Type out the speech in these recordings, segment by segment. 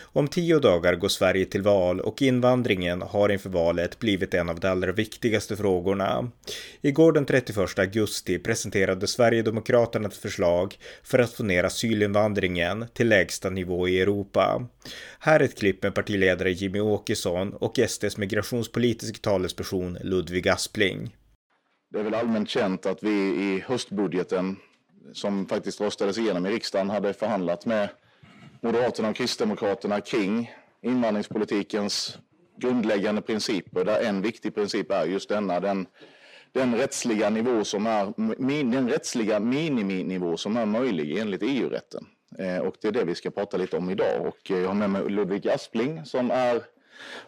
Om tio dagar går Sverige till val och invandringen har inför valet blivit en av de allra viktigaste frågorna. Igår den 31 augusti presenterade Sverigedemokraterna ett förslag för att få ner asylinvandringen till lägsta nivå i Europa. Här är ett klipp med partiledare Jimmy Åkesson och SDs migrationspolitiska talesperson Ludvig Aspling. Det är väl allmänt känt att vi i höstbudgeten som faktiskt röstades igenom i riksdagen hade förhandlat med Moderaterna och Kristdemokraterna kring invandringspolitikens grundläggande principer där en viktig princip är just denna, den, den rättsliga nivå som är, den rättsliga miniminivå som är möjlig enligt EU-rätten. Eh, och det är det vi ska prata lite om idag och eh, jag har med mig Ludvig Aspling som är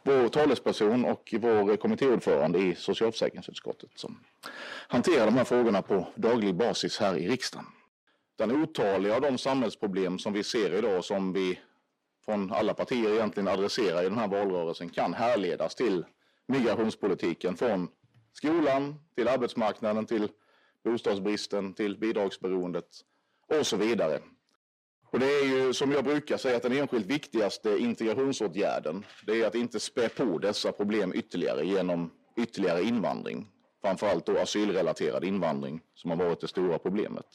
vår talesperson och vår kommittéordförande i socialförsäkringsutskottet som hanterar de här frågorna på daglig basis här i riksdagen utan otaliga av de samhällsproblem som vi ser idag som vi från alla partier egentligen adresserar i den här valrörelsen kan härledas till migrationspolitiken från skolan till arbetsmarknaden till bostadsbristen till bidragsberoendet och så vidare. Och det är ju som jag brukar säga att den enskilt viktigaste integrationsåtgärden det är att inte spä på dessa problem ytterligare genom ytterligare invandring. Framförallt då asylrelaterad invandring som har varit det stora problemet.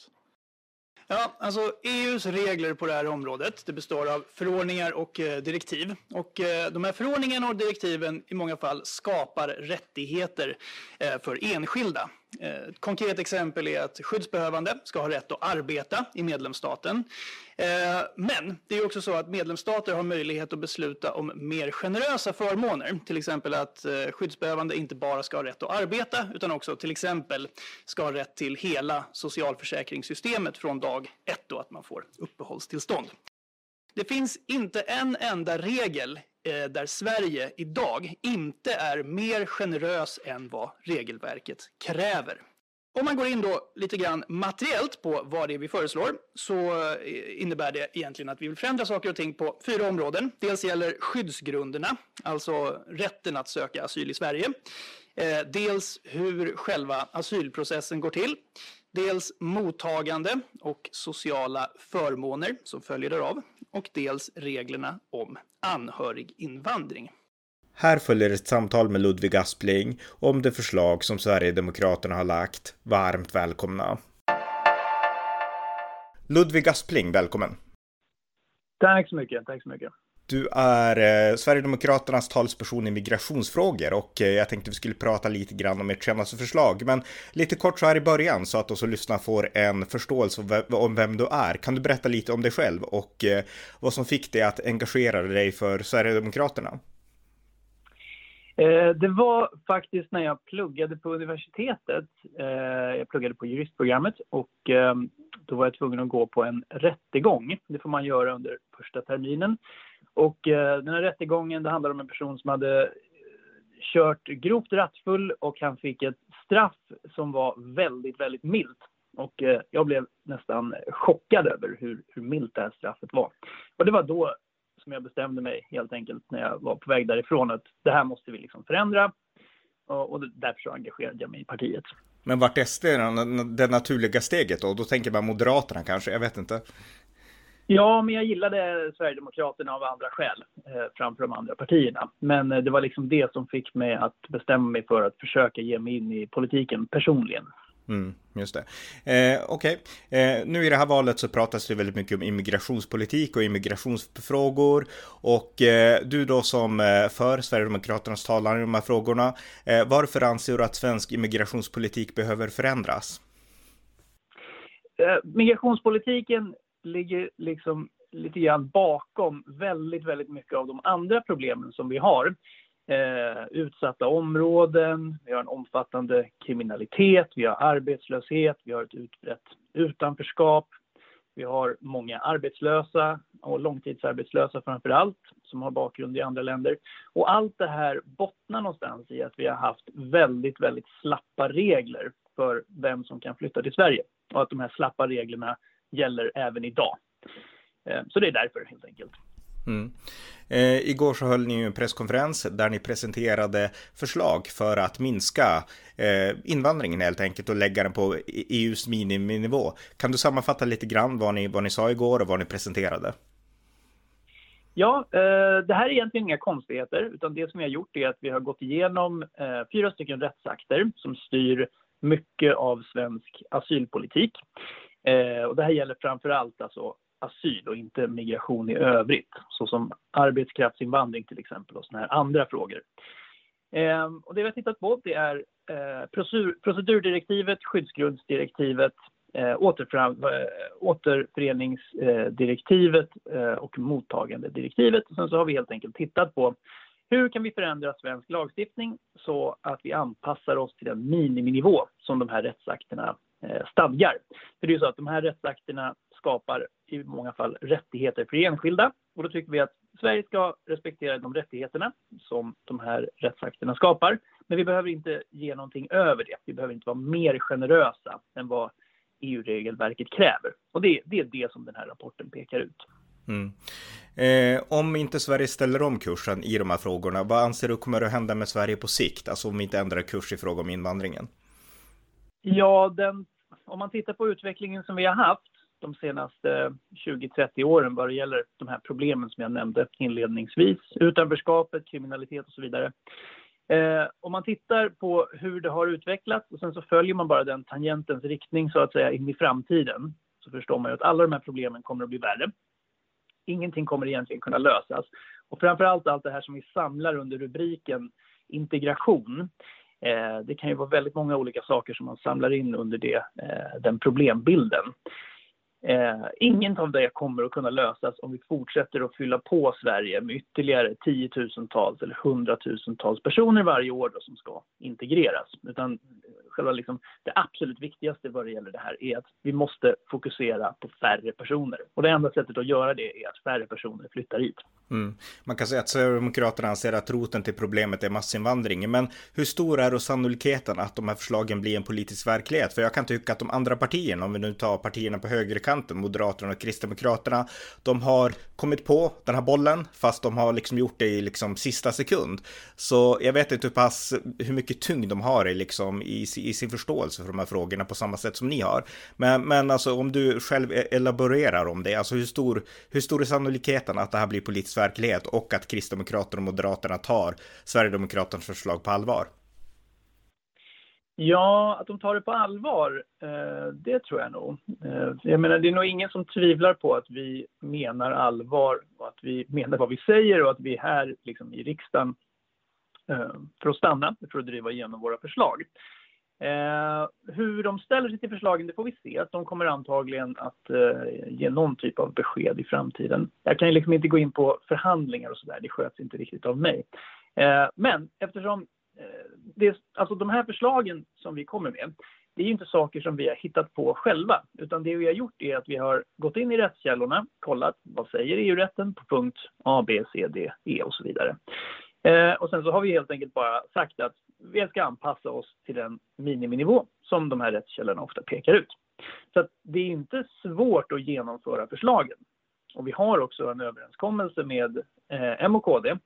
Ja, alltså EUs regler på det här området det består av förordningar och eh, direktiv. Och eh, de här förordningarna och direktiven i många fall skapar rättigheter eh, för enskilda. Eh, ett konkret exempel är att skyddsbehövande ska ha rätt att arbeta i medlemsstaten. Eh, men det är också så att medlemsstater har möjlighet att besluta om mer generösa förmåner. Till exempel att eh, skyddsbehövande inte bara ska ha rätt att arbeta utan också till exempel ska ha rätt till hela socialförsäkringssystemet från dag ett då att man får uppehållstillstånd. Det finns inte en enda regel Eh, där Sverige idag inte är mer generös än vad regelverket kräver. Om man går in då lite grann materiellt på vad det är vi föreslår så eh, innebär det egentligen att vi vill förändra saker och ting på fyra områden. Dels gäller skyddsgrunderna, alltså rätten att söka asyl i Sverige. Eh, dels hur själva asylprocessen går till. Dels mottagande och sociala förmåner som följer därav och dels reglerna om anhöriginvandring. Här följer ett samtal med Ludvig Aspling om det förslag som Sverigedemokraterna har lagt. Varmt välkomna! Ludvig Aspling, välkommen! Tack så mycket, tack så mycket. Du är eh, Sverigedemokraternas talesperson i migrationsfrågor och eh, jag tänkte vi skulle prata lite grann om ert senaste förslag. Men lite kort så här i början så att de som lyssnar får en förståelse om vem du är. Kan du berätta lite om dig själv och eh, vad som fick dig att engagera dig för Sverigedemokraterna? Eh, det var faktiskt när jag pluggade på universitetet. Eh, jag pluggade på juristprogrammet och eh, då var jag tvungen att gå på en rättegång. Det får man göra under första terminen. Och eh, den här rättegången det handlar om en person som hade eh, kört grovt rattfull och han fick ett straff som var väldigt, väldigt milt. Och eh, jag blev nästan chockad över hur, hur milt det här straffet var. Och det var då som jag bestämde mig helt enkelt när jag var på väg därifrån att det här måste vi liksom förändra. Och, och därför så engagerade jag mig i partiet. Men vart är det, det naturliga steget då? Då tänker man Moderaterna kanske, jag vet inte. Ja, men jag gillade Sverigedemokraterna av andra skäl eh, framför de andra partierna. Men eh, det var liksom det som fick mig att bestämma mig för att försöka ge mig in i politiken personligen. Mm, just det. Eh, Okej, okay. eh, nu i det här valet så pratas det väldigt mycket om immigrationspolitik och immigrationsfrågor. Och eh, du då som eh, för Sverigedemokraternas talan i de här frågorna, varför anser du att svensk immigrationspolitik behöver förändras? Migrationspolitiken ligger liksom lite grann bakom väldigt, väldigt mycket av de andra problemen som vi har. Eh, utsatta områden, vi har en omfattande kriminalitet, vi har arbetslöshet, vi har ett utbrett utanförskap, vi har många arbetslösa och långtidsarbetslösa framför allt som har bakgrund i andra länder. Och allt det här bottnar någonstans i att vi har haft väldigt, väldigt slappa regler för vem som kan flytta till Sverige och att de här slappa reglerna gäller även idag. Så det är därför helt enkelt. Mm. Eh, igår så höll ni en presskonferens där ni presenterade förslag för att minska eh, invandringen helt enkelt och lägga den på EUs miniminivå. Kan du sammanfatta lite grann vad ni, vad ni sa igår och vad ni presenterade? Ja, eh, det här är egentligen inga konstigheter, utan det som vi har gjort är att vi har gått igenom eh, fyra stycken rättsakter som styr mycket av svensk asylpolitik. Eh, och det här gäller framför allt alltså asyl och inte migration i övrigt, såsom arbetskraftsinvandring till exempel och sådana här andra frågor. Ehm, och det vi har tittat på det är eh, procedurdirektivet, skyddsgrundsdirektivet, eh, återfram, eh, återföreningsdirektivet eh, och mottagandedirektivet. Och sen så har vi helt enkelt tittat på hur kan vi förändra svensk lagstiftning så att vi anpassar oss till den miniminivå som de här rättsakterna stadgar. För det är ju så att de här rättsakterna skapar i många fall rättigheter för enskilda och då tycker vi att Sverige ska respektera de rättigheterna som de här rättsakterna skapar. Men vi behöver inte ge någonting över det. Vi behöver inte vara mer generösa än vad EU-regelverket kräver. Och det, det, är det som den här rapporten pekar ut. Mm. Eh, om inte Sverige ställer om kursen i de här frågorna, vad anser du kommer att hända med Sverige på sikt? Alltså om vi inte ändrar kurs i fråga om invandringen? Ja, den, om man tittar på utvecklingen som vi har haft de senaste 20-30 åren vad det gäller de här problemen som jag nämnde inledningsvis, utanförskapet, kriminalitet och så vidare, Eh, om man tittar på hur det har utvecklats och sen så följer man bara den tangentens riktning så att säga in i framtiden så förstår man ju att alla de här problemen kommer att bli värre. Ingenting kommer egentligen kunna lösas. Och framför allt allt det här som vi samlar under rubriken integration. Eh, det kan ju vara väldigt många olika saker som man samlar in under det, eh, den problembilden. Eh, inget av det kommer att kunna lösas om vi fortsätter att fylla på Sverige med ytterligare tiotusentals eller hundratusentals personer varje år då, som ska integreras. Utan själva liksom, det absolut viktigaste vad det gäller det här är att vi måste fokusera på färre personer. Och det enda sättet att göra det är att färre personer flyttar hit. Mm. Man kan säga att Sverigedemokraterna anser att roten till problemet är massinvandring. Men hur stor är då sannolikheten att de här förslagen blir en politisk verklighet? För jag kan tycka att de andra partierna, om vi nu tar partierna på högerkanten, Moderaterna och Kristdemokraterna, de har kommit på den här bollen, fast de har liksom gjort det i liksom sista sekund. Så jag vet inte hur pass, hur mycket tyngd de har i liksom i, i sin förståelse för de här frågorna på samma sätt som ni har. Men, men alltså om du själv e- elaborerar om det, alltså hur stor, hur stor är sannolikheten att det här blir politisk verklighet och att Kristdemokraterna och Moderaterna tar Sverigedemokraternas förslag på allvar? Ja, att de tar det på allvar, eh, det tror jag nog. Eh, jag menar, det är nog ingen som tvivlar på att vi menar allvar och att vi menar vad vi säger och att vi är här liksom, i riksdagen eh, för att stanna, för att driva igenom våra förslag. Eh, hur de ställer sig till förslagen, det får vi se. De kommer antagligen att eh, ge någon typ av besked i framtiden. Jag kan liksom inte gå in på förhandlingar och sådär, det sköts inte riktigt av mig. Eh, men eftersom eh, det, alltså de här förslagen som vi kommer med, det är ju inte saker som vi har hittat på själva, utan det vi har gjort är att vi har gått in i rättskällorna, kollat vad säger EU-rätten på punkt A, B, C, D, E och så vidare. Eh, och sen så har vi helt enkelt bara sagt att vi ska anpassa oss till den miniminivå som de här rättskällorna ofta pekar ut. Så det är inte svårt att genomföra förslagen. Och vi har också en överenskommelse med eh, M och KD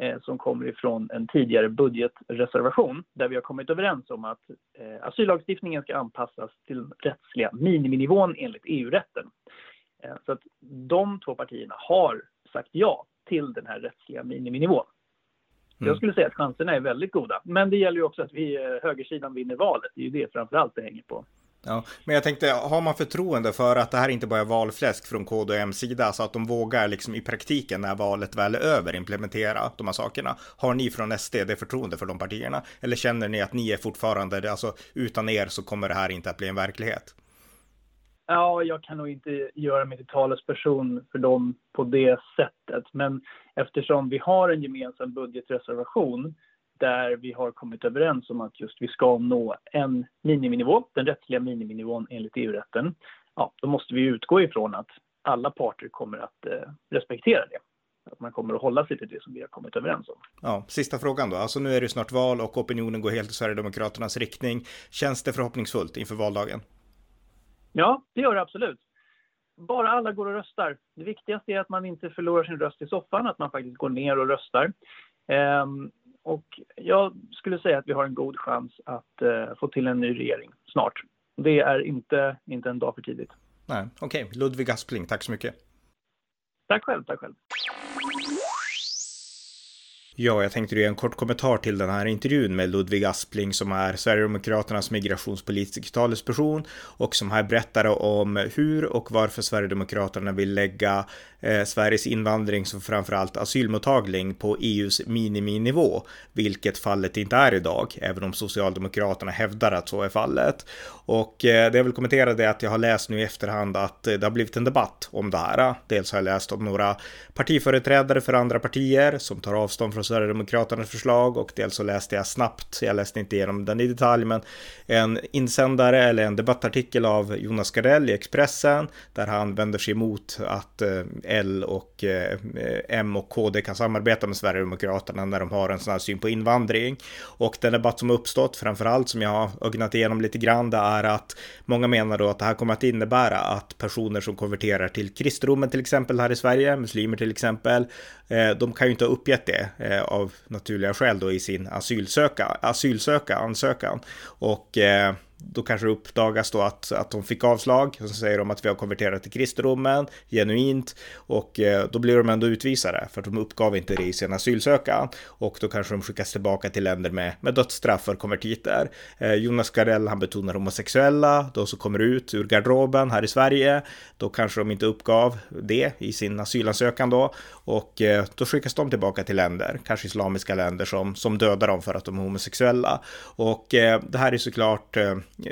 eh, som kommer ifrån en tidigare budgetreservation där vi har kommit överens om att eh, asyllagstiftningen ska anpassas till den rättsliga miniminivån enligt EU-rätten. Eh, så att de två partierna har sagt ja till den här rättsliga miniminivån. Mm. Jag skulle säga att chanserna är väldigt goda. Men det gäller ju också att vi, eh, högersidan vinner valet. Det är ju det framför allt det hänger på. Ja, men jag tänkte, har man förtroende för att det här inte bara är valfläsk från KD och M-sida, så att de vågar liksom i praktiken när valet väl är över implementera de här sakerna? Har ni från SD det förtroende för de partierna? Eller känner ni att ni är fortfarande, alltså utan er så kommer det här inte att bli en verklighet? Ja, jag kan nog inte göra mig till talesperson för dem på det sättet. Men eftersom vi har en gemensam budgetreservation där vi har kommit överens om att just vi ska nå en miniminivå, den rättsliga miniminivån enligt EU-rätten, ja, då måste vi utgå ifrån att alla parter kommer att eh, respektera det. Att man kommer att hålla sig till det som vi har kommit överens om. Ja, sista frågan då. Alltså nu är det snart val och opinionen går helt i Sverigedemokraternas riktning. Känns det förhoppningsfullt inför valdagen? Ja, det gör det absolut. Bara alla går och röstar. Det viktigaste är att man inte förlorar sin röst i soffan, att man faktiskt går ner och röstar. Um, och jag skulle säga att vi har en god chans att uh, få till en ny regering snart. Det är inte, inte en dag för tidigt. Nej, okej. Okay. Ludvig Aspling, tack så mycket. Tack själv, tack själv. Ja, jag tänkte ge en kort kommentar till den här intervjun med Ludvig Aspling som är Sverigedemokraternas migrationspolitiska talesperson och som här berättade om hur och varför Sverigedemokraterna vill lägga eh, Sveriges invandrings och framförallt asylmottagning på EUs miniminivå, vilket fallet inte är idag, även om Socialdemokraterna hävdar att så är fallet. Och eh, det jag vill kommentera det är att jag har läst nu i efterhand att eh, det har blivit en debatt om det här. Dels har jag läst om några partiföreträdare för andra partier som tar avstånd från Sverigedemokraternas förslag och dels så läste jag snabbt, jag läste inte igenom den i detalj, men en insändare eller en debattartikel av Jonas Gardell i Expressen där han vänder sig emot att eh, L och eh, M och KD kan samarbeta med Sverigedemokraterna när de har en sån här syn på invandring. Och den debatt som uppstått, framförallt som jag har ögnat igenom lite grann, det är att många menar då att det här kommer att innebära att personer som konverterar till kristendomen till exempel här i Sverige, muslimer till exempel, eh, de kan ju inte ha uppgett det eh, av naturliga skäl då i sin asylsöka, asylsöka ansökan. Och eh, då kanske det uppdagas då att, att de fick avslag. Och så säger de att vi har konverterat till kristendomen genuint. Och eh, då blir de ändå utvisade för att de uppgav inte det i sin asylansökan och då kanske de skickas tillbaka till länder med, med dödsstraff för konvertiter. Eh, Jonas Gardell han betonar homosexuella, de som kommer ut ur garderoben här i Sverige, då kanske de inte uppgav det i sin asylansökan då. Och eh, då skickas de tillbaka till länder, kanske islamiska länder som, som dödar dem för att de är homosexuella. Och det här är såklart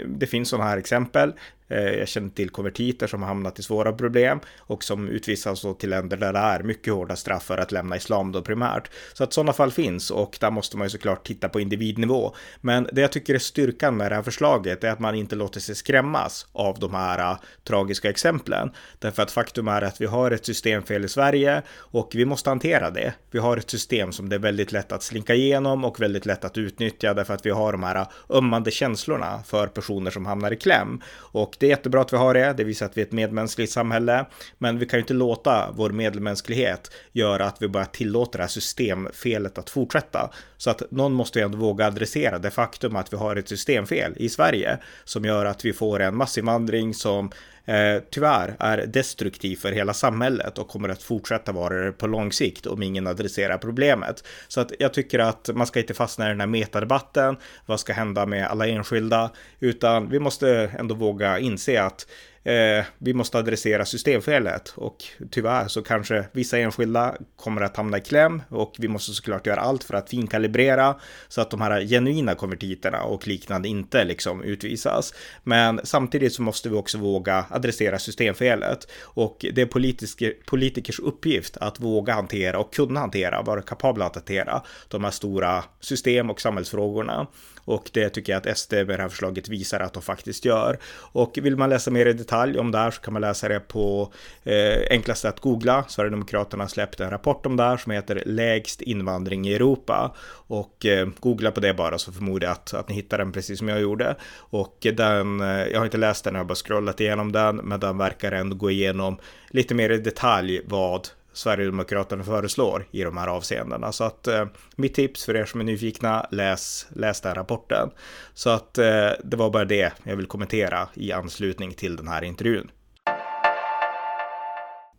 det finns sådana här exempel. Eh, jag känner till konvertiter som har hamnat i svåra problem och som utvisas till länder där det är mycket hårda straff för att lämna islam då primärt. Så att sådana fall finns och där måste man ju såklart titta på individnivå. Men det jag tycker är styrkan med det här förslaget är att man inte låter sig skrämmas av de här uh, tragiska exemplen. Därför att faktum är att vi har ett systemfel i Sverige och vi måste hantera det. Vi har ett system som det är väldigt lätt att slinka igenom och väldigt lätt att utnyttja därför att vi har de här uh, ömmande känslorna för personer som hamnar i kläm. Och det är jättebra att vi har det. Det visar att vi är ett medmänskligt samhälle. Men vi kan ju inte låta vår medmänsklighet göra att vi bara tillåter det här systemfelet att fortsätta. Så att någon måste ju ändå våga adressera det faktum att vi har ett systemfel i Sverige som gör att vi får en massinvandring som eh, tyvärr är destruktiv för hela samhället och kommer att fortsätta vara det på lång sikt om ingen adresserar problemet. Så att jag tycker att man ska inte fastna i den här metadebatten. Vad ska hända med alla enskilda? Utan vi måste ändå våga inse att eh, vi måste adressera systemfelet och tyvärr så kanske vissa enskilda kommer att hamna i kläm och vi måste såklart göra allt för att finkalibrera så att de här genuina konvertiterna och liknande inte liksom utvisas. Men samtidigt så måste vi också våga adressera systemfelet och det är politiker, politikers uppgift att våga hantera och kunna hantera, vara kapabla att hantera de här stora system och samhällsfrågorna. Och det tycker jag att SD med det här förslaget visar att de faktiskt gör. Och vill man läsa mer i detalj om det här så kan man läsa det på eh, enklaste att googla. Sverigedemokraterna släppte en rapport om det här som heter Lägst invandring i Europa. Och eh, googla på det bara så förmodar jag att, att ni hittar den precis som jag gjorde. Och den, eh, jag har inte läst den, jag har bara scrollat igenom den, men den verkar ändå gå igenom lite mer i detalj vad Sverigedemokraterna föreslår i de här avseendena. Så att eh, mitt tips för er som är nyfikna, läs, läs den rapporten. Så att eh, det var bara det jag vill kommentera i anslutning till den här intervjun.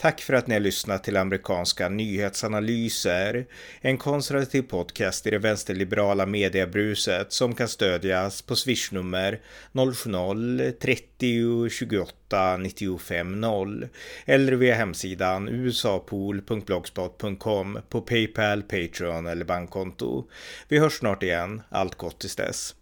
Tack för att ni har lyssnat till amerikanska nyhetsanalyser. En konservativ podcast i det vänsterliberala mediebruset som kan stödjas på swishnummer 070-30 28 95 0 eller via hemsidan usapool.blogspot.com på Paypal, Patreon eller bankkonto. Vi hörs snart igen. Allt gott tills dess.